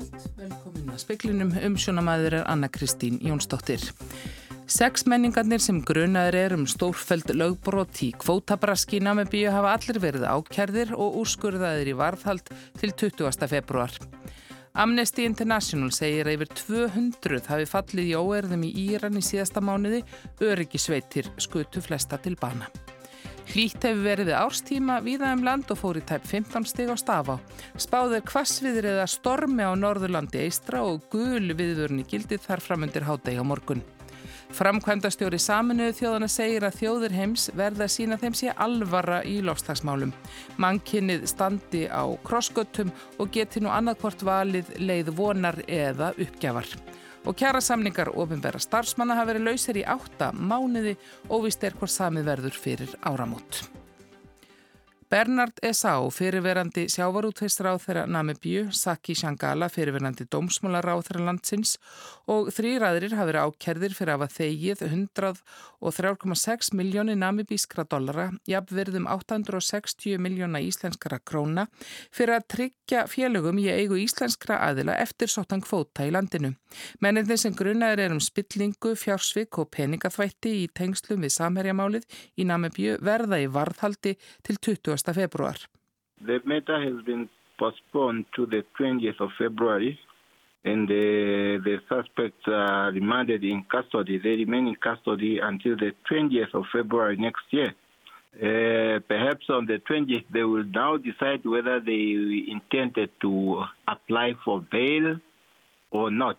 kvöld, velkomin að speklinum umsjónamæður er Anna Kristín Jónsdóttir. Seks menningarnir sem grunaður er um stórfæld lögbrot í kvótabraski Namibíu hafa allir verið ákjærðir og úrskurðaðir í varðhald til 20. februar. Amnesty International segir að yfir 200 hafi fallið í óerðum í Íran í síðasta mánuði, öryggisveitir skutu flesta til bana. Hlýtt hefur verið árstíma víða um land og fór í tæp 15 stig á stafa. Spáður kvassviðrið að stormi á Norðurlandi eistra og gul viðvörni gildið þar framundir hádegi á morgun. Framkvæmdastjóri saminuðu þjóðana segir að þjóður heims verða að sína þeim sé alvara í lofslagsmálum. Mannkinnið standi á krossgöttum og geti nú annarkvort valið leið vonar eða uppgjafar og kjara samningar ofinbæra starfsmanna hafa verið lausir í átta mánuði og vist er hvort samið verður fyrir áramót. Bernard Esau, fyrirverandi sjávarútveisráð þeirra Namibíu, Saki Shangala, fyrirverandi dómsmálaráð þeirra landsins og þrýræðirir hafi verið ákerðir fyrir að hafa þegið 103,6 miljóni namibískra dollara, jafnverðum 860 miljóna íslenskara króna fyrir að tryggja félögum í eigu íslenskra aðila eftir sóttan kvóta í landinu. Menninni sem grunnaður er um spillingu, fjársvik og peningaþvætti í tengslum við samherjamálið í Namibíu verða í varðhaldi til 20. 1. februar. The matter has been postponed to the 20th of February and the, the suspects are remanded in custody. They remain in custody until the 20th of February next year. Uh, perhaps on the 20th they will now decide whether they intended to apply for bail or not.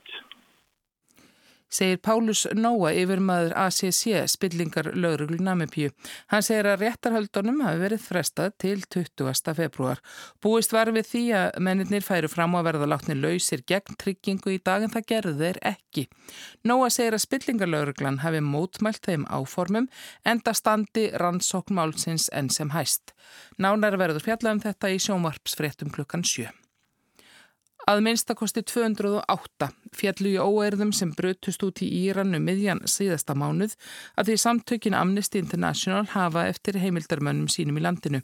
Segir Pálus Nóa yfir maður ACC spillingar lauruglu Namibíu. Hann segir að réttarhaldunum hafi verið frestað til 20. februar. Búist var við því að mennir færu fram á að verða látni lausir gegn tryggingu í dag en það gerðu þeir ekki. Nóa segir að spillingar lauruglan hafi mótmælt þeim áformum enda standi rannsóknmálsins enn sem hæst. Nánar verður fjallað um þetta í sjónvarpsfréttum klukkan 7. Að minnstakosti 208 fjallu í óerðum sem brutust út í Íranu um miðjan síðasta mánuð að því samtökin Amnesty International hafa eftir heimildarmönnum sínum í landinu.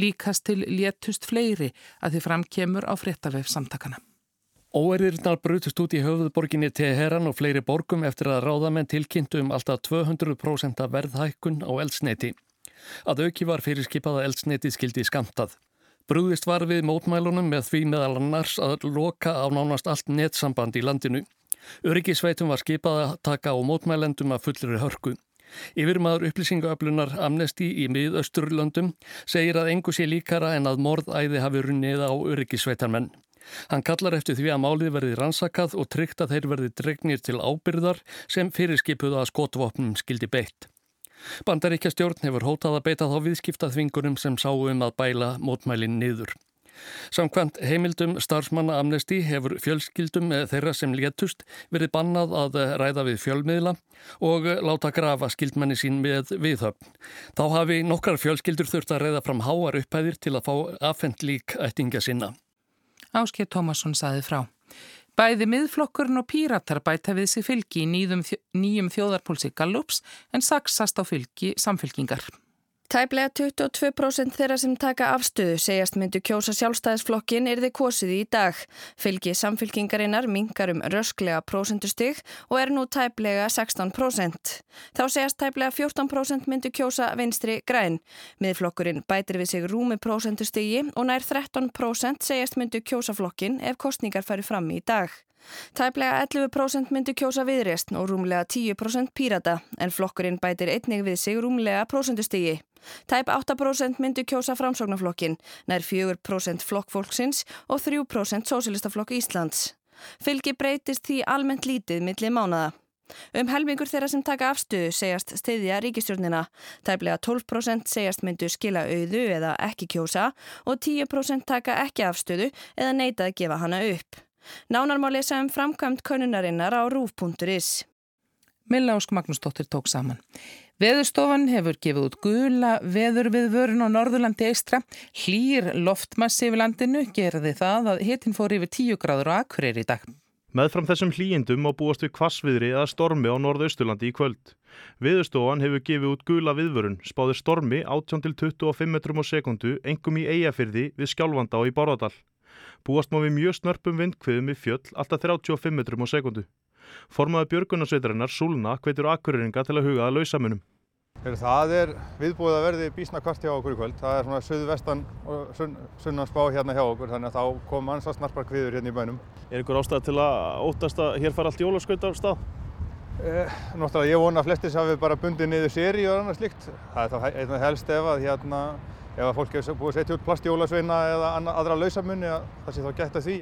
Líkast til léttust fleiri að því framkemur á fréttavef samtakana. Óerðirnar brutust út í höfuðborginni Teheran og fleiri borgum eftir að ráðamenn tilkynntu um alltaf 200% verðhækkun á eldsneiti. Að auki var fyrirskipað að eldsneiti skildi skamtað. Brúðist var við mótmælunum með því meðal annars að loka á nánast allt netsamband í landinu. Öryggisveitum var skipað að taka á mótmælendum að fullri hörku. Yfirmaður upplýsingaöflunar Amnesty í miðausturlöndum segir að engu sé líkara en að morðæði hafi runnið á öryggisveitarmenn. Hann kallar eftir því að málið verði rannsakað og tryggt að þeir verði dregnir til ábyrðar sem fyrirskipuða að skotvopnum skildi beitt. Bandaríkja stjórn hefur hótað að beita þá viðskiptaþvingurum sem sáu um að bæla mótmælinn niður. Samkvæmt heimildum starfsmanna Amnesty hefur fjölskyldum þeirra sem létust verið bannað að ræða við fjölmiðla og láta grafa skildmenni sín með viðhöfn. Þá hafi nokkar fjölskyldur þurft að ræða fram háar upphæðir til að fá afhengt lík ættinga sinna. Ásker Tómasson saði frá. Bæði miðflokkurinn og píratar bæta við sig fylgi í nýjum, þjóðarpólsi Gallups en saksast á fylgi samfylkingar. Tæplega 22% þeirra sem taka afstöðu segjast myndu kjósa sjálfstæðisflokkin er þið kosið í dag. Fylgi samfylkingarinnar mingar um rösklega prósentustig og er nú tæplega 16%. Þá segjast tæplega 14% myndu kjósa vinstri græn. Miðflokkurinn bætir við sig rúmi prósentustigi og nær 13% segjast myndu kjósa flokkin ef kostningar færi fram í dag. Tæplega 11% myndu kjósa viðrest og rúmlega 10% pírata en flokkurinn bætir einnig við sig rúmlega prósentustigi. Tæp 8% myndu kjósa framsóknarflokkin, nær 4% flokkfólksins og 3% Sósilistaflokk Íslands. Fylgi breytist því almennt lítið millir mánada. Um helmingur þeirra sem taka afstöðu segjast stiðja ríkistjórnina. Tæplega 12% segjast myndu skila auðu eða ekki kjósa og 10% taka ekki afstöðu eða neita að gefa hana upp. Nánar má lesa um framkvæmt könunarinnar á rúf.is. Milla Ósk Magnúsdóttir tók saman. Veðurstofan hefur gefið út gula veður við vörun á Norðurlandi eistra. Hlýr loftmassi við landinu gerði það að hitin fór yfir 10 gráður og akkurir í dag. Meðfram þessum hlýjindum og búast við kvassviðri eða stormi á Norðausturlandi í kvöld. Viðurstofan hefur gefið út gula viðvörun, spáðir stormi 18-25 metrum á sekundu, engum í eigafyrði við skjálfanda og í Bárðardal. Búast má við mjög snörpum vindkviðum í fjöll alltaf 35 metrum á sekundu. Formaði björgunarsveitarinnar Súlna hvetur akkuriringa til að huga að lausamunum. Það er viðbúið að verði bísna kvart hjá okkur í kvöld. Það er svona söðu-vestan og sunnan spá hérna hjá okkur þannig að þá kom ansast snarpar kviður hérna í bænum. Er ykkur ástæð til að óttast að hér fara allt jólaskaut á stað? Eh, náttúrulega ég vona að flestis hafi bara bundið niður séri og annað slikt. Það er það helst ef að, hérna, ef fólk er búið að setja út plastjólasveina eða aðra lausamunni að það sé þá gett að því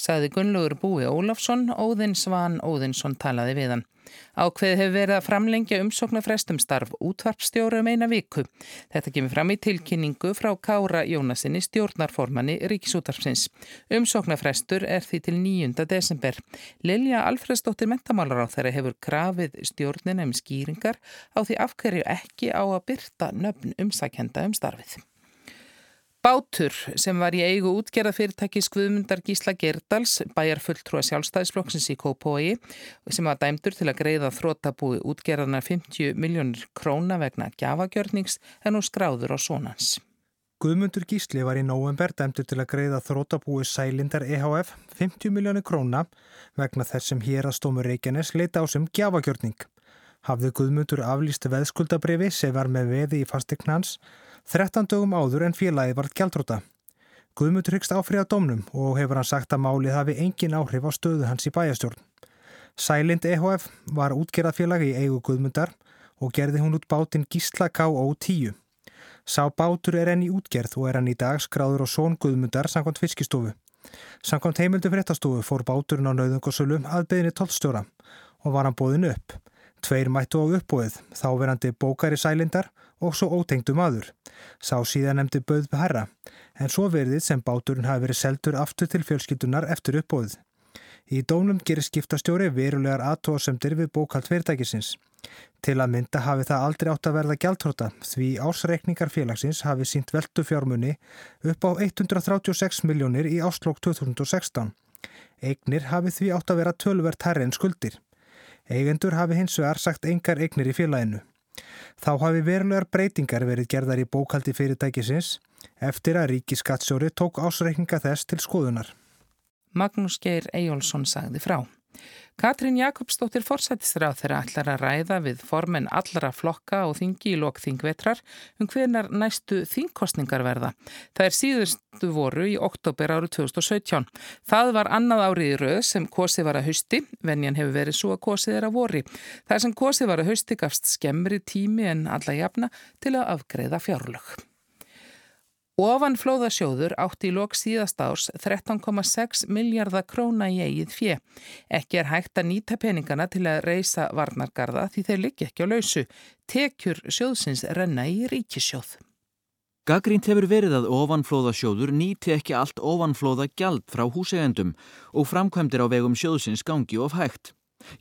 sagði Gunnlaugur Búi Ólafsson, Óðinn Svan Óðinsson talaði við hann. Ákveði hefur verið að framlengja umsóknarfrestum starf útvarpstjóru um eina viku. Þetta kemur fram í tilkynningu frá Kára Jónasinni stjórnarformanni Ríkisútarpsins. Umsóknarfrestur er því til 9. desember. Lilja Alfredsdóttir mentamálar á þeirra hefur krafið stjórnina um skýringar á því afhverju ekki á að byrta nöfn umsakenda um starfið. Bátur sem var í eigu útgerðafyrirtæki Skvuðmundar Gísla Gerdals, bæjar fulltrúa sjálfstæðisflokksins í Kópói sem var dæmdur til að greiða þrótabúi útgerðarna 50 miljónir króna vegna gjafagjörnings en nú skráður á sonans. Guðmundur Gísli var í nóvember dæmdur til að greiða þrótabúi Sælindar EHF 50 miljónir króna vegna þess sem hér að stómu Reykjanes leita á sem gjafagjörning. Hafðu Guðmundur aflýst veðskuldabrifi sem var með veði í fastegnans 13 dögum áður en félagi vart gjaldróta. Guðmundur hyggst áfriða domnum og hefur hann sagt að málið hafi engin áhrif á stöðu hans í bæjastjórn. Sælind EHF var útgerðafélagi í eigu Guðmundar og gerði hún út bátinn Gísla K.O.10. Sá bátur er enn í útgerð og er hann í dag skráður á són Guðmundar samkvæmt fiskistofu. Samkvæmt heimildu fréttastofu fór báturinn á nauðungosölu að beðinni tollstjóra og var hann bóðin upp. Tveir mættu á uppbóðið, þáverandi bókari sælindar og svo ótengdu maður. Sá síðan nefndi bauð með herra, en svo verðið sem báturinn hafi verið seldur aftur til fjölskyldunar eftir uppbóðið. Í dónum gerir skiptastjóri verulegar aðtóðasemdir við bókald fyrirtækisins. Til að mynda hafi það aldrei átt að verða gjaldtróta því ásreikningar félagsins hafi sínt veldu fjármunni upp á 136 miljónir í áslokk 2016. Eignir hafi því átt að vera tölverð herri en skuldir. Eigendur hafi hins vegar sagt engar eignir í félaginu. Þá hafi verulegar breytingar verið gerðar í bókaldi fyrirtækisins eftir að ríkiskatsjóri tók ásreikninga þess til skoðunar. Magnús Geir Ejjólfsson sagði frá. Katrín Jakobsdóttir forsættisráð þeirra ætlar að ræða við formen allra flokka og þingi í lokþingvetrar um hvernar næstu þingkostningar verða. Það er síðustu voru í oktober árið 2017. Það var annað árið í rauð sem kosið var að hausti, venjan hefur verið svo að kosið er að vori. Það sem kosið var að hausti gafst skemmri tími en alla jafna til að afgreða fjárlög. Ofan flóðasjóður átti í lok síðast árs 13,6 miljardar króna í eigið fjö. Ekki er hægt að nýta peningana til að reysa varnargarða því þeir liggi ekki á lausu. Tekjur sjóðsins renna í ríkisjóð. Gaggrínt hefur verið að ofanflóðasjóður nýti ekki allt ofanflóða gjald frá húsegendum og framkvæmdir á vegum sjóðsins gangi of hægt.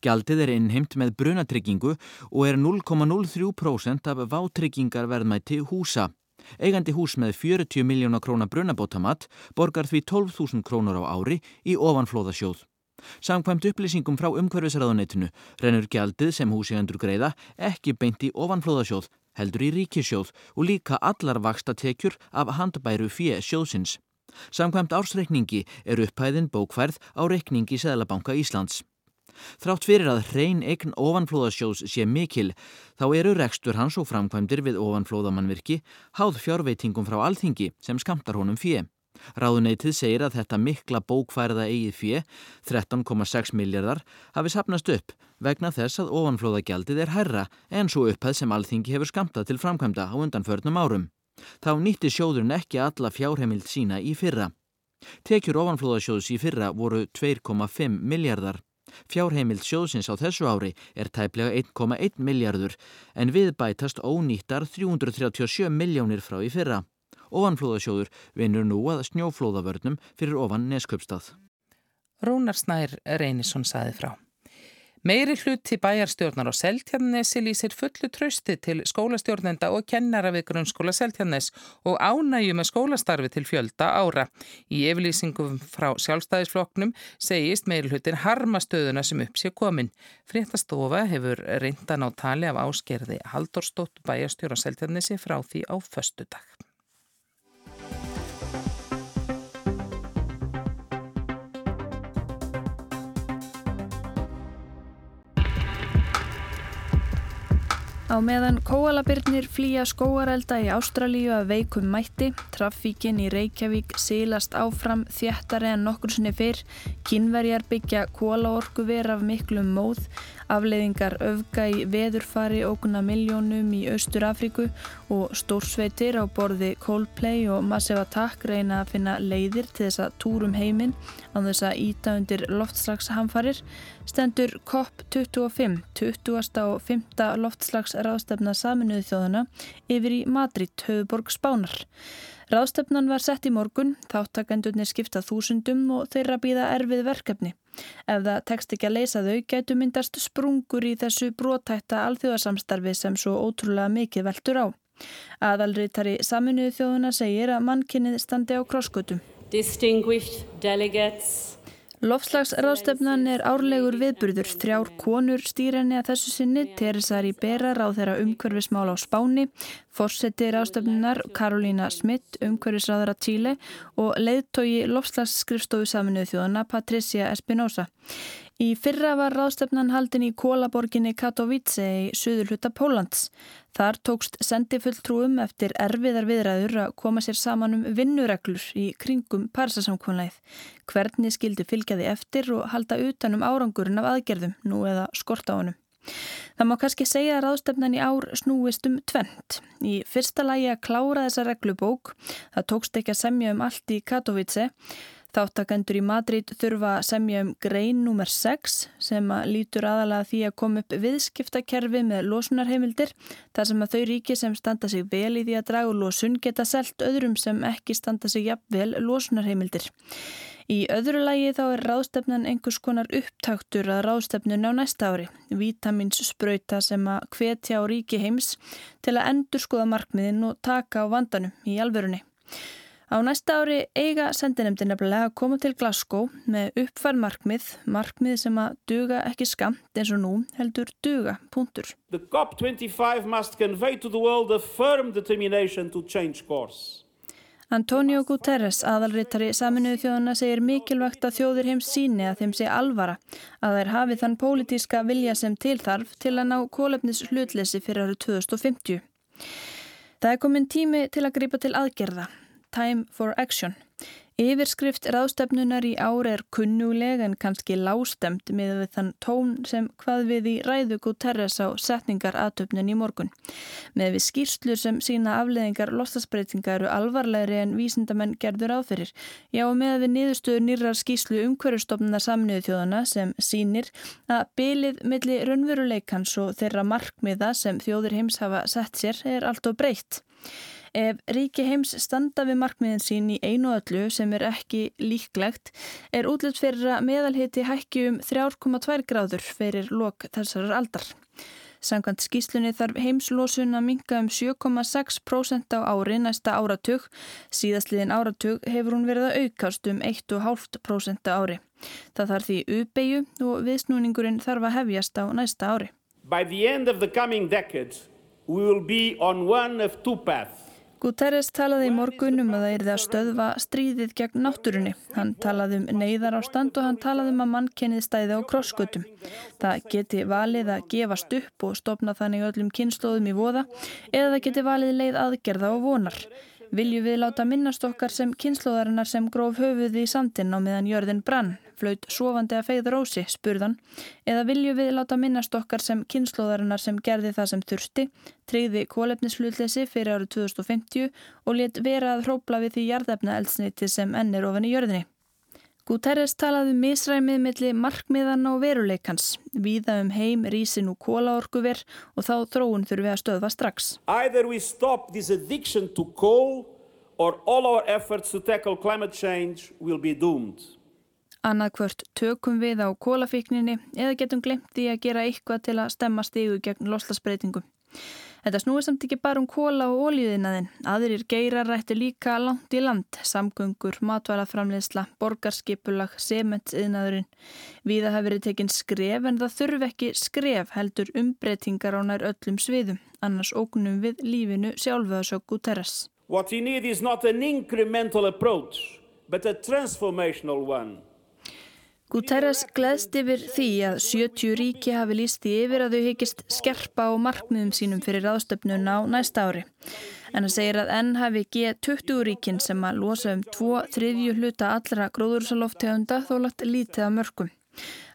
Gjaldið er innheimt með brunatryggingu og er 0,03% af vátryggingarverðmæti húsa. Eigandi hús með 40 miljóna króna brunabótamatt borgar því 12.000 krónur á ári í ofanflóðasjóð. Samkvæmt upplýsingum frá umhverfisraðuneytinu rennur gjaldið sem húsígandur greiða ekki beint í ofanflóðasjóð, heldur í ríkisjóð og líka allar vaksta tekjur af handbæru fjö sjóðsins. Samkvæmt ársreikningi er upphæðin bókfærð á reikningi Sæðlabanka Íslands. Þrátt fyrir að hrein eign ofanflóðasjós sé mikil þá eru rekstur hans og framkvæmdir við ofanflóðamannvirki háð fjárveitingum frá alþingi sem skamtar honum fjö. Ráðuneytið segir að þetta mikla bókfærða eigið fjö, 13,6 miljardar, hafi sapnast upp vegna þess að ofanflóðagjaldið er herra en svo upphæð sem alþingi hefur skamtað til framkvæmda á undanförnum árum. Þá nýtti sjóðurinn ekki alla fjárheimild sína í fyrra. Tekjur ofanflóðasjóðs í fyrra voru 2,5 miljardar. Fjárheimild sjóðsins á þessu ári er tæplega 1,1 miljardur en við bætast ónýttar 337 miljónir frá í fyrra. Ofanflóðasjóður vinur nú að snjóflóðavörnum fyrir ofan Nesköpstað. Rúnar Snær Reynisson saði frá. Meiri hluti bæjarstjórnar og Seltjarnesi lýsir fullu trausti til skólastjórnenda og kennara við grunnskóla Seltjarnes og ánægju með skólastarfi til fjölda ára. Í yfirlýsingum frá sjálfstæðisfloknum segist meiri hlutin harmastöðuna sem upp sé komin. Fréttastofa hefur reyndan á tali af áskerði Haldorstótt bæjarstjórn og Seltjarnesi frá því á föstu Á meðan kóalabirnir flýja skóarelda í Ástralíu að veikum mætti, trafíkin í Reykjavík sílast áfram þjættari en nokkur sinni fyrr, kynverjar byggja kólaorku ver af miklum móð, afleiðingar öfga í veðurfari óguna miljónum í Austur Afríku og stórsveitir á borði Coldplay og Massive Attack reyna að finna leiðir til þess að túrum heiminn á þess að íta undir loftslagshamfarir stendur COP25, 20. og 5. loftslagsráðstefna saminuðu þjóðana yfir í Madrid, höfuborg Spánar. Ráðstefnan var sett í morgun, þáttakendurnir skipta þúsundum og þeirra býða erfið verkefni. Ef það tekst ekki að leysa þau, getur myndast sprungur í þessu brótætta alþjóðarsamstarfi sem svo ótrúlega mikið veldur á. Aðalriðtari saminuðu þjóðana segir að mannkynnið standi á krosskutum. Distinguished delegates Lofslagsráðstefnan er árlegur viðburður. Þrjár konur stýrenni að þessu sinni, Teresa Ribera, ráð þeirra umhverfismál á Spáni, Fórseti ráðstefnunar Karolína Smith, umhverfisráðara Tíle og leiðtogi lofslagsskrifstofu saminuðu þjóðana Patricia Espinosa. Í fyrra var ráðstefnan haldin í kólaborginni Katowice í söður hluta Pólans. Þar tókst sendifulltrúum eftir erfiðar viðræður að koma sér saman um vinnureglur í kringum parsasamkvunleið. Hvernig skildi fylgjaði eftir og halda utanum árangurinn af aðgerðum, nú eða skorta á honum. Það má kannski segja að ráðstefnan í ár snúist um tvent. Í fyrsta lagi að klára þessa reglubók, það tókst ekki að semja um allt í Katowice, Þáttakendur í Madrid þurfa að semja um grein nr. 6 sem að lítur aðalega því að koma upp viðskiptakerfi með losunarheimildir þar sem að þau ríki sem standa sig vel í því að dragu losun geta selt öðrum sem ekki standa sig jafnvel losunarheimildir. Í öðru lagi þá er ráðstefnan einhvers konar upptaktur að ráðstefnun á næsta ári, vítamins spröyta sem að hvetja á ríki heims til að endur skoða markmiðin og taka á vandanum í alvörunni. Á næsta ári eiga sendinemdi nefnilega að koma til Glasgow með uppfærð markmið, markmið sem að duga ekki skamt eins og nú heldur duga, punktur. The COP25 must convey to the world a firm determination to change course. Antonio Guterres, aðalrittari saminuðu þjóðana, segir mikilvægt að þjóðir heims síni að þeim sé alvara, að þær hafi þann pólitíska vilja sem tilþarf til að ná kólefnis hlutleysi fyrir árið 2050. Það er komin tími til að gripa til aðgerða. Time for Action. Yfirskrift ráðstefnunar í ári er kunnuleg en kannski lástemt með við þann tón sem hvað við í ræðu Guterres á setningar aðtöfnun í morgun. Með við skýrslur sem sína afleðingar lostasbreytinga eru alvarlegri en vísindamenn gerður áfyrir. Já og með við niðurstöður nýrar skýrslu umhverjastofnunar samniðu þjóðana sem sínir að bylið milli raunveruleikans og þeirra markmiða sem þjóður heims hafa sett sér er allt og breytt. Ef ríki heims standa við markmiðin sín í einu öllu sem er ekki líklegt er útlut fyrir að meðalhiti hækki um 3,2 gráður fyrir lok þessarar aldar. Sankant skýslunni þarf heimslosun að minka um 7,6% á ári næsta áratug. Síðastliðin áratug hefur hún verið að aukast um 1,5% á ári. Það þarf því uppeyju og viðsnúningurinn þarf að hefjast á næsta ári. By the end of the coming decade we will be on one of two paths. Guterres talaði í morgun um að það erði að stöðva stríðið gegn náttúrunni. Hann talaði um neyðar á stand og hann talaði um að mannkennið stæði á krosskutum. Það geti valið að gefast upp og stopna þannig öllum kynnslóðum í voða eða það geti valið leið aðgerða og vonar. Viljum við láta minnast okkar sem kynnslóðarinnar sem gróf höfuði í sandin á meðan jörðin brann, flaut sofandi að feið rósi, spurðan, eða viljum við láta minnast okkar sem kynnslóðarinnar sem gerði það sem þurfti, treyði kólefnislutleysi fyrir árið 2050 og let vera að hrópla við því jarðefna eldsneiti sem ennir ofan í jörðinni. Guterres talaði um misræmið milli markmiðan og veruleikans, víða um heim, rísin og kólaorkuver og þá þróun þurfum við að stöðva strax. Either we stop this addiction to coal or all our efforts to tackle climate change will be doomed. Annarkvört tökum við á kólafíkninni eða getum glemt því að gera eitthvað til að stemma stígu gegn loslasbreytingum. Þetta snúið samt ekki bara um kóla og ólíðinaðinn. Aðrir geirar rættu líka langt í land, samgöngur, matvælaframleysla, borgarskipulag, sementsiðnaðurinn. Víða hafi verið tekinn skref en það þurfi ekki skref heldur umbreytingar á nær öllum sviðum. Annars ógnum við lífinu sjálfuðasöku terras. What you need is not an incremental approach, but a transformational one. Guterres gleðst yfir því að 70 ríki hafi líst í yfir að þau hekist skerpa á markmiðum sínum fyrir ráðstöfnun á næsta ári. En hann segir að enn hafi G20 ríkin sem að losa um tvo þriðju hluta allra gróðursaloftegunda þó lagt lítið að mörgum.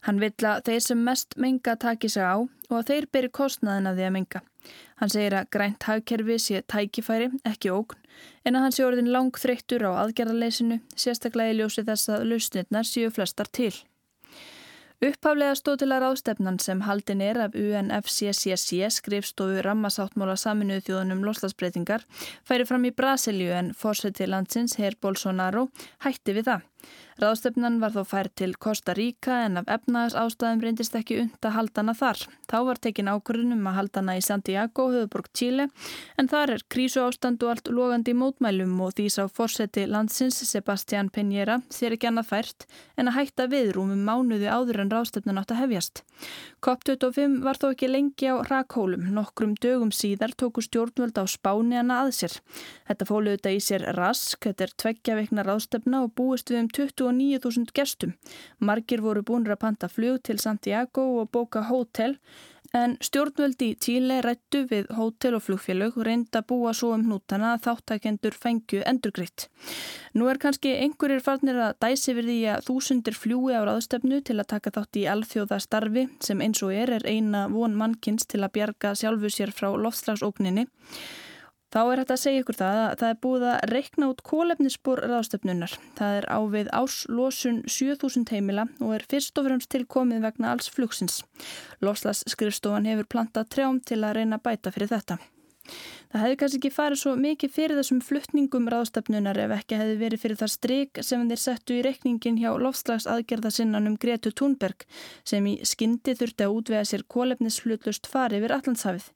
Hann vill að þeir sem mest menga taki sig á og að þeir beri kostnaðin að því að menga. Hann segir að grænt hagkerfi sé tækifæri, ekki ógn, en að hann sé orðin lang þreyttur á aðgerðarleysinu, sérstaklega í ljósi þess að lausnirnar séu flestar til. Upphaflega stóð til að ráðstefnan sem haldin er af UNFCCC skrifstofu rammasáttmála saminuðu þjóðunum loslasbreytingar færi fram í Brasilíu en fórseti landsins Herr Bolsonaro hætti við það. Ráðstöfnan var þó fær til Costa Rica en af efnaðs ástæðum reyndist ekki und að haldana þar. Þá var tekin ákvörðunum að haldana í Santiago, höfuborg Chile, en þar er krísu ástand og allt logandi mótmælum og því sá fórseti landsins Sebastián Peñera þér ekki annað fært en að hætta viðrúmum mánuði áður en ráðstöfnan átt að hefjast. COP25 var þó ekki lengi á rakhólum, nokkrum dögum síðar tóku stjórnvöld á spáni hana að sér. Þetta fóluðu þetta í sér rask, þetta er tveggja veikna ráðstöfna og búist við um 29.000 gestum. Margir voru búin að panta flug til Santiago og bóka hótel en stjórnvöldi í Tíle rættu við hótel og flugfélög reynda búa svo um hnútana að þáttakendur fengju endurgritt. Nú er kannski einhverjir farnir að dæsi við því að þúsundir fljúi á ráðstöfnu til að taka þátt í alþjóða starfi sem eins og er er eina von mannkins til að bjarga sjálfu sér frá loftslagsókninni. Þá er hægt að segja ykkur það að það er búið að reikna út kólefnisspor ráðstöfnunar. Það er ávið áslosun 7000 heimila og er fyrst og fremst tilkomið vegna alls flugsins. Loslas skrifstofan hefur plantað trjám til að reyna bæta fyrir þetta. Það hefði kannski ekki farið svo mikið fyrir þessum fluttningum ráðstöfnunar ef ekki hefði verið fyrir það stryk sem þeir settu í reikningin hjá lofslagsaðgerðasinnanum Gretu Thunberg sem í skyndi þurfti að útvega sér kólefnisflutlust farið yfir Allandshafið.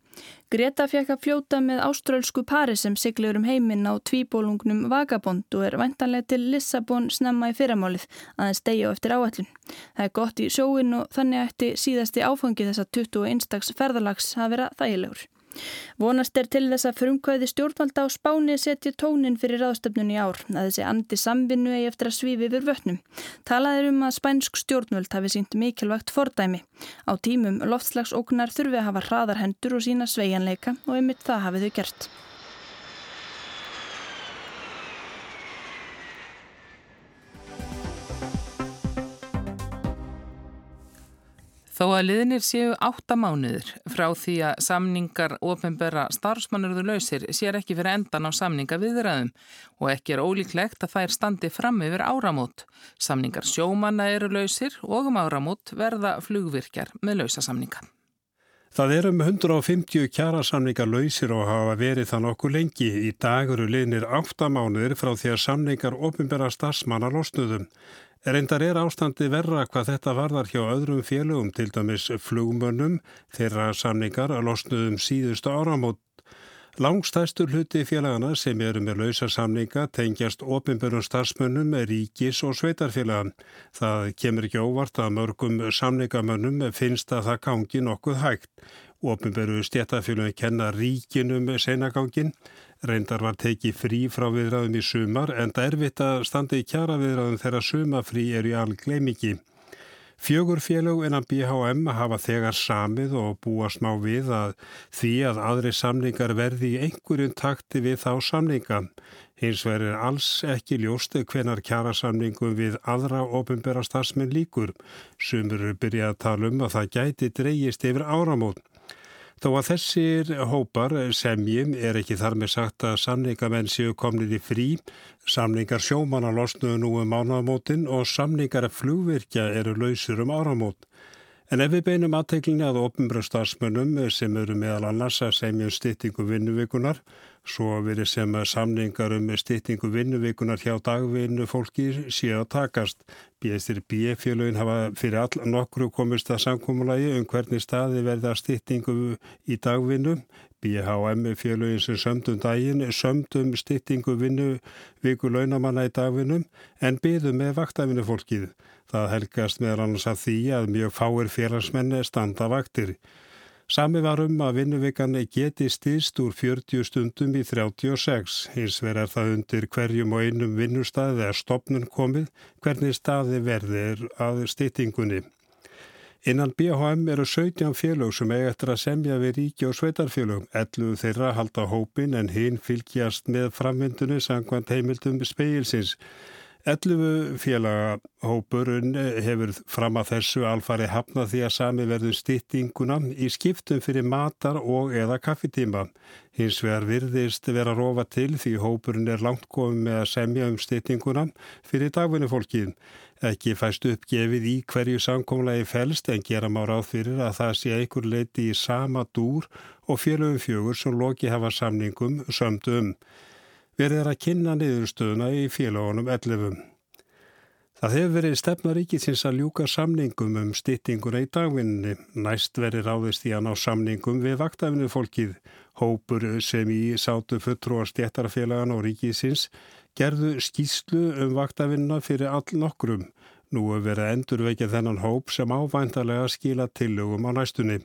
Greta fekk að fljóta með áströlsku pari sem siglir um heiminn á tvíbólungnum Vagabond og er væntanlega til Lissabon snemma í fyrramálið aðeins degja eftir áallun. Það er gott í sjóin og þannig ætti síðasti áfangi þessa 21 dags ferðalags að vera þægilegur. Vonast er til þess að frumkvæði stjórnvalda á spáni setja tónin fyrir ráðstöfnun í ár að þessi andi samvinnu eigi eftir að svífi yfir vötnum. Talað er um að spænsk stjórnvöld hafi sínt mikilvægt fordæmi. Á tímum loftslagsóknar þurfi að hafa hraðar hendur og sína sveianleika og einmitt það hafið þau gert. Þó að liðnir séu átta mánuður frá því að samningar ofinbera starfsmannurðu lausir sér ekki fyrir endan á samninga viðræðum og ekki er ólíklegt að þær standi fram yfir áramót. Samningar sjómanna eru lausir og um áramót verða flugvirkjar með lausasamninga. Það er um 150 kjærasamningar lausir og hafa verið þann okkur lengi. Í dag eru liðnir átta mánuður frá því að samningar ofinbera starfsmanna losnuðum. Reyndar er ástandi verra hvað þetta varðar hjá öðrum félögum, til dæmis flugmönnum, þeirra samningar að losnuðum síðustu áramót. Langstæstur hluti félagana sem eru með lausa samninga tengjast ofinbjörnum starfsmönnum, ríkis og sveitarfélagan. Það kemur ekki óvart að mörgum samningamönnum finnst að það gangi nokkuð hægt. Ofinbjörnum stjætafélagin kenna ríkinum senagangin Reyndar var tekið frí frá viðræðum í sumar en það er erfitt að standa í kjara viðræðum þegar sumafrí er í algleimingi. Fjögur félög innan BHM hafa þegar samið og búa smá við að því að aðri samningar verði í einhverjum takti við þá samninga. Hins verður alls ekki ljóstu hvenar kjarasamningum við aðra ofinbæra stafsmenn líkur. Sumur eru byrjað að tala um að það gæti dreyjist yfir áramót. Þó að þessir hópar semjum er ekki þar með sagt að samningamenn séu komnið í frí, samningar sjómanna losnuðu nú um ánamótin og samningar flugvirkja eru lausur um áramót. En ef við beinum aðteiklinni að ofnbröðstarsmönnum sem eru meðal annars að semja um styttingu vinnuvikunar, svo verið sem samningar um styttingu vinnuvikunar hjá dagvinnu fólki séu að takast. BSR B-félögin hafa fyrir all nokkru komist að samkómulagi um hvernig staði verða styttingu í dagvinnu. BHM-félögin sem sömdum daginn sömdum styttingu vinnuviku launamanna í dagvinnum en byðum með vaktafinu fólkið. Það helgast meðal annars að því að mjög fáir félagsmenn standa vaktir. Sami var um að vinnuvikan geti stýst úr 40 stundum í 36. Hins vegar það undir hverjum og einum vinnustæði eða stopnun komið hvernig staði verðir að stýtingunni. Innan BHM eru 17 félög sem eiga eftir að semja við ríki og sveitarfélög. 11 þeirra halda hópin en hinn fylgjast með framvindunni sangvænt heimildum speilsins. 11 félagahópurinn hefur fram að þessu alfari hafnað því að sami verður styttinguna í skiptum fyrir matar og eða kaffitíma. Hins vegar virðist vera rofa til því hópurinn er langt komið með að semja um styttinguna fyrir dagvinni fólkið. Ekki fæst uppgefið í hverju samkomlagi fælst en gera má ráð fyrir að það sé einhver leiti í sama dúr og félagum fjögur sem loki hafa samningum sömdu um verið er að kynna niðurstöðuna í félagunum 11. Það hefur verið stefna ríkisins að ljúka samningum um styttinguna í dagvinni. Næst verið ráðist í að ná samningum við vaktafinu fólkið. Hópur sem í sátu fulltrúar stjættarfélagan og ríkisins gerðu skýslu um vaktafinna fyrir all nokkrum. Nú hefur verið endurveikið þennan hóp sem ávæntalega skila tillögum á næstunni.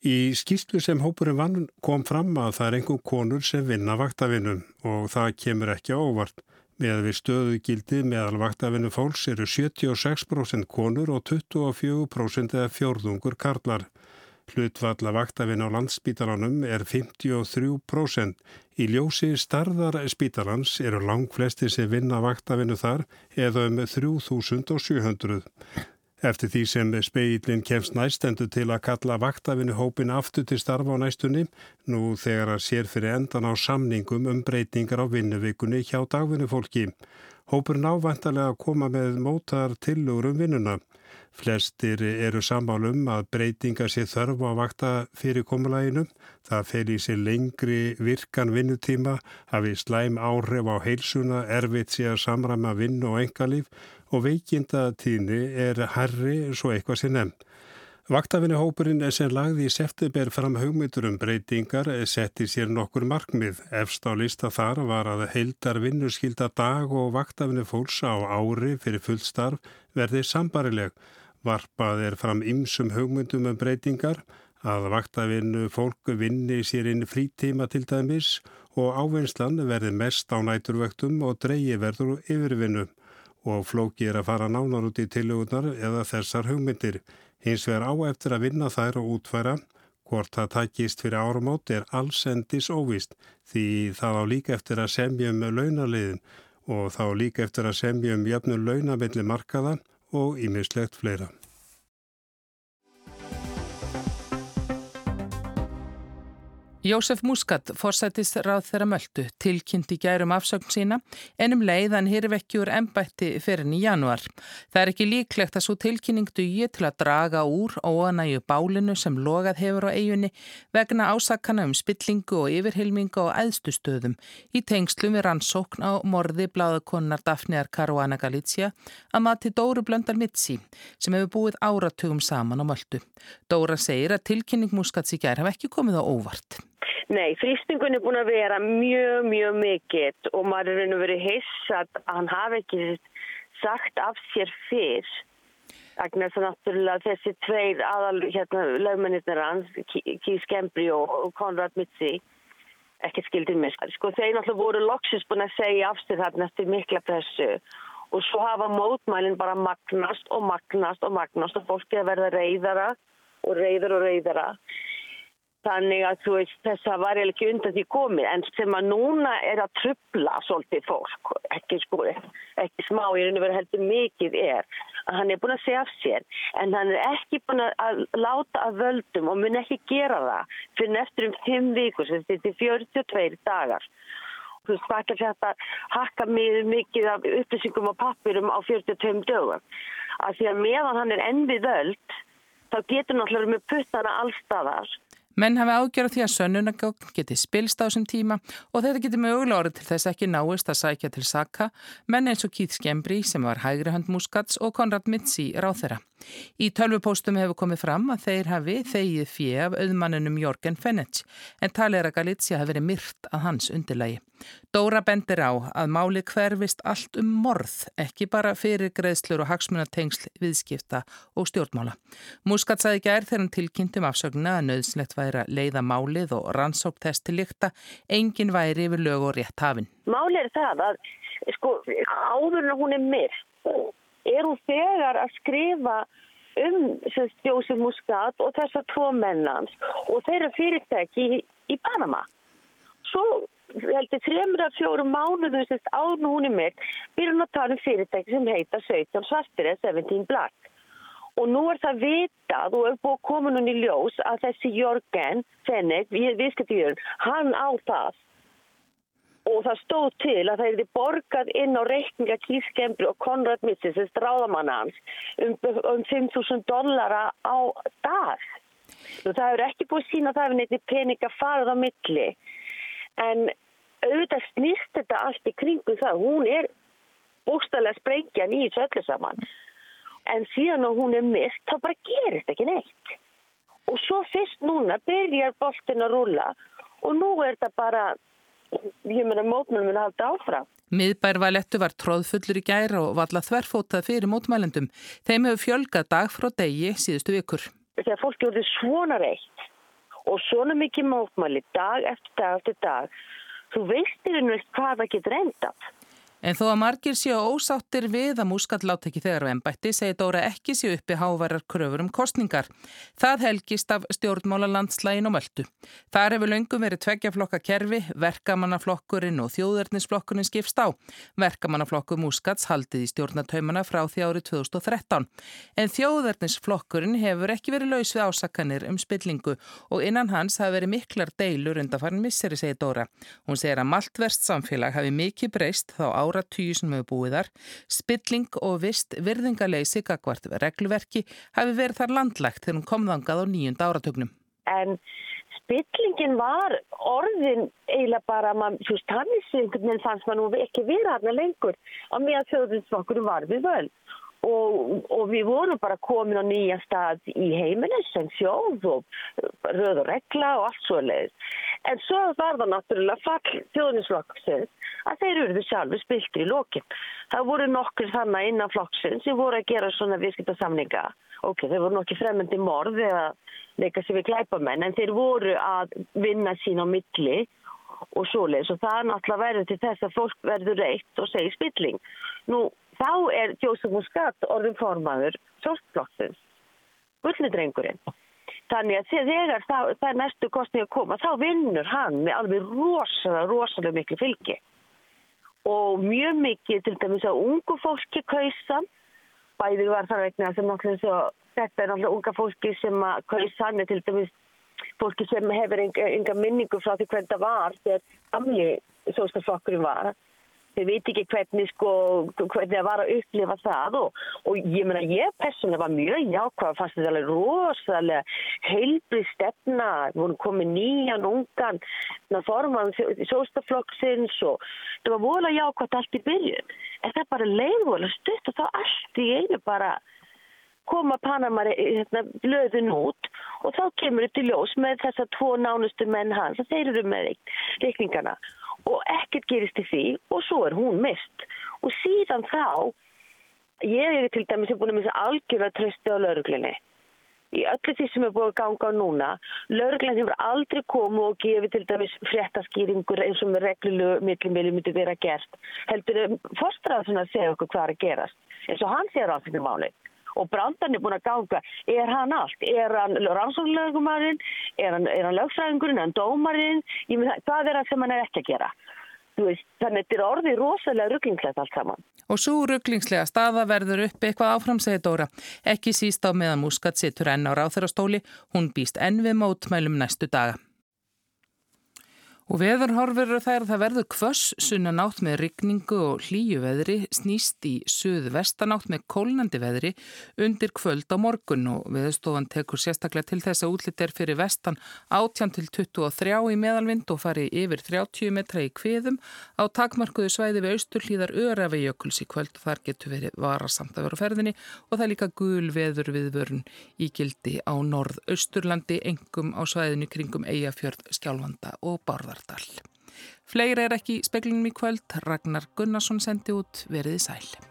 Í skýrslu sem hópurinn vann kom fram að það er einhver konur sem vinna vaktavinnum og það kemur ekki óvart. Með við stöðugildi meðal vaktavinnu fólks eru 76% konur og 24% eða fjórðungur karlar. Hlutvalla vaktavinn á landsspítalanum er 53%. Í ljósi starðar spítalans eru lang flesti sem vinna vaktavinnu þar eða um 3700. Eftir því sem speilin kemst næstendu til að kalla vaktafinu hópin aftur til starfa á næstunni, nú þegar að sér fyrir endan á samningum um breytingar á vinnuvikunni hjá dagvinnu fólki. Hópur návantarlega að koma með mótar tillur um vinnuna. Flestir eru sammálum að breytinga sér þörfu á vakta fyrir komulæginu. Það fer í sér lengri virkan vinnutíma, hafi slæm áhrif á heilsuna, erfitt sér samræma vinn og engalíf og veikindatíðni er herri svo eitthvað sem nefn. Vaktafinnihópurinn sem lagði í september fram hugmyndur um breytingar setti sér nokkur markmið. Efst á lista þar var að heildar vinnuskilda dag og vaktafinni fólks á ári fyrir fullstarf verði sambarileg. Varpað er fram ymsum hugmyndum um breytingar að vaktafinnu fólk vinni sér inn frítíma til dæmis og ávinnslan verði mest á næturvöktum og dreyi verður yfirvinnu og flóki er að fara nánar út í tillögunar eða þessar hugmyndir. Hins vegar á eftir að vinna þær og útfæra hvort það takist fyrir áramót er alls endis óvist því það á líka eftir að semja um launaliðin og þá líka eftir að semja um jöfnum launamilli markaða og ímislegt fleira. Jósef Muscat, forsættis ráð þeirra möldu, tilkynnti gærum afsögn sína en um leiðan hirvekkjur ennbætti fyrir í januar. Það er ekki líklegt að svo tilkynning dugi til að draga úr óanægu bálinu sem logað hefur á eigunni vegna ásakana um spillingu og yfirhilmingu á æðstustöðum í tengslum við rannsókn á morði bláðakonnar Daphnear Caruana Galizia að mati Dóru Blöndal Mitsi sem hefur búið áratugum saman á möldu. Dóra segir að tilkynning Muscats í gær hafa ekki komið á óvart. Nei, þrýstingun er búin að vera mjög, mjög mikill og maður er raun og verið hiss að hann hafi ekki sagt af sér fyrr. Að það náttúrulega þessi tveir aðal hérna, lögmennir hans, Keith Gembry og Conrad Mitzi, ekki skildið mér. Sko þeir náttúrulega voru loksist búin að segja af sér þarna eftir mikla pressu og svo hafa mótmælinn bara magnast og magnast og magnast og fólkið að verða reyðara og reyðara og reyðara. Þannig að þú veist þess að var ekki undan því komið en sem að núna er að trubla svolítið fólk, ekki sko, ekki smá í raun og veru heldur mikið er að hann er búin að segja af sér en hann er ekki búin að láta að völdum og mun ekki gera það fyrir neftur um 5 vikur sem þetta er 42 dagar. Þú veist hvað ekki þetta hakka mikið af upplýsingum og pappirum á 42 dögum. Að því að meðan hann er ennvið völd þá getur náttúrulega með puttana allstaðar Menn hafi ágjörð því að sönnunagögn geti spilst á þessum tíma og þetta geti mögulega orðið til þess ekki náist að sækja til Saka, menn eins og Keith Skembri sem var hægri hand Muscats og Konrad Mitzi ráð þeirra. Í tölvupóstum hefur komið fram að þeir hafi þegið fjö af auðmannunum Jorgen Fenech en talera Galizia hafi verið myrt að hans undirlægi. Dóra bendir á að máli hverfist allt um morð, ekki bara fyrir greiðslur og hagsmunatengsl viðskipta og stjórnmála. Muscat saði gær þegar hann tilkynntum afsögnuna að nöðslegt væri að leiða málið og rannsók þess til líkta, engin væri yfir lög og rétt hafinn. Málið er það að sko, áður en hún er myrkt er hún þegar að skrifa um Jósef Muscat og þessar tvo mennans og þeirra fyrirtæki í, í Panama. Svo heldur þremur af fjórum mánuðum sérst áður hún er byrjum hún að tala um fyrirtæki sem heita 17 svartir eða 17 black. Og nú er það vitað og er búið að koma núni í ljós að þessi Jörgen Fennig, viðskiptjörn, hann á það og það stóð til að það hefði borgað inn á reikninga Kískembri og Konrad Missis, þessi stráðamanna hans, um, um 5.000 dollara á dag. Nú, það hefur ekki búið sína að það hefur neitt peninga farið á milli, en auðvitað snýst þetta allt í kringu það. Hún er bústæðilega sprengjan í þessu öllu saman, en síðan og hún er mist, þá bara gerist ekki neitt. Og svo fyrst núna byrjar boltin að rúla og nú er þetta bara ég meina mótmælum er halda áfram. Miðbærvalettu var tróðfullur í gæra og valla þverfótað fyrir mótmælendum. Þeim hefur fjölgað dag frá degi síðustu vikur. Þegar fólk gjörði svona reitt og svona mikið mótmæli dag eftir dag eftir dag, þú veistir einhvern veginn hvað það getur endað. En þó að margir séu ósáttir við að múskat láttekki þegar á ennbætti segir Dóra ekki séu uppi hávarar kröfur um kostningar. Það helgist af stjórnmála landslægin og möldu. Þar hefur löngum verið tveggjaflokka kerfi, verkamannaflokkurinn og þjóðverðnisflokkurinn skipst á. Verkamannaflokku múskats haldið í stjórnataumana frá því árið 2013. En þjóðverðnisflokkurinn hefur ekki verið laus við ásakanir um spillingu og innan hans hafi verið miklar deilur undanfarn misseri, segir Dóra. Hún segir að maltverst samfélag hafi mikið breyst þá á áratýju sem hefur búið þar, spilling og vist virðingaleysi gagvart regluverki hafi verið þar landlægt þegar hún kom þangað á nýjunda áratögnum. En spillingin var orðin eiginlega bara, hann í syngunum fannst maður nú ekki vera aðna lengur á meðan þjóðinsflokkurum var við völd. Og, og við vorum bara komin á nýja stað í heiminn sem sjóð og röð og regla og allt svo leiðis. En svo var það náttúrulega fall þjóðninsflokksins að þeir eruðu sjálfur spiltir í lókinn. Það voru nokkur þannig innan flokksins sem voru að gera svona viðskiptarsamninga. Ok, þeir voru nokkið fremmendi morð eða leika sér við klæpamenn en þeir voru að vinna sín á milli og svoleiðis og það er náttúrulega verið til þess að fólk verður reitt og segir spilling. Nú, þá er Jósef Muscat orðin formaður sjálfsflokksins, gullidrengurinn. Þannig að þegar það, það er næstu kostning að koma, þá vinnur hann með alveg rosalega, rosalega miklu fylgi. Og mjög mikið til dæmis að ungu fólki kausa, bæði var það vegna sem náttúrulega þetta er náttúrulega unga fólki sem að kausa er til dæmis fólki sem hefur enga, enga minningu frá því hvernig það var þegar gamli sóstaflokkurinn var þeir veit ekki hvernig sko, hvernig það var að upplifa það og, og ég meina ég personlega var mjög jákvæð fannst þetta alveg rosalega heilbrið stefna, við vorum komið nýjan ungan, forman sjóstaflokksins og það var volað jákvæð allt í byrjun. En það bara leiðvolega stutt og þá allt í einu bara koma Panamari hérna, blöðun út og þá kemur þetta í ljós með þessar tvo nánustu menn hans og þeir eru með reikningana og ekkert gerist í því og svo er hún mist og síðan þá ég er til dæmis búin að missa algjörða trösti á lauruglinni í öllu því sem er búin að ganga á núna lauruglinni hefur aldrei komið og gefið til dæmis fréttaskýringur eins og með reglulegu millumili myndi vera gert. Heldur fórstræðan að segja okkur hvað er að gerast eins og hann segir á því máli og brandan er búin að ganga, er hann allt? Er hann rannsóknlegumarinn er hann, hann lögfræðingurinn, er hann dómarinn? Hvað er það sem hann er ekki að gera? Veist, þannig að þetta er orðið rosalega rugglingslegt allt saman. Og svo rugglingslega staða verður upp eitthvað áfram segir Dóra, ekki síst á meðan Muscat situr enn á ráþurastóli hún býst enn við mótmælum næstu daga Og veðurhorfur eru þær að það verður kvöss sunna nátt með rigningu og hlýju veðri snýst í suðu vestanátt með kólnandi veðri undir kvöld á morgun. Og veðurstofan tekur sérstaklega til þess að útlitt er fyrir vestan 18 til 23 í meðalvind og fari yfir 30 metra í kviðum. Á takmarkuðu svæði við austurlíðar örafi jökuls í kvöld og þar getur verið varasamt að vera á ferðinni. Og það er líka gul veður viðvörun í gildi á norð-austurlandi engum á svæðinu kringum Eyjafjörð, Skjálfanda og Barðar. Bárðardal. Fleiri er ekki í speklinum í kvöld, Ragnar Gunnarsson sendi út veriði sæl.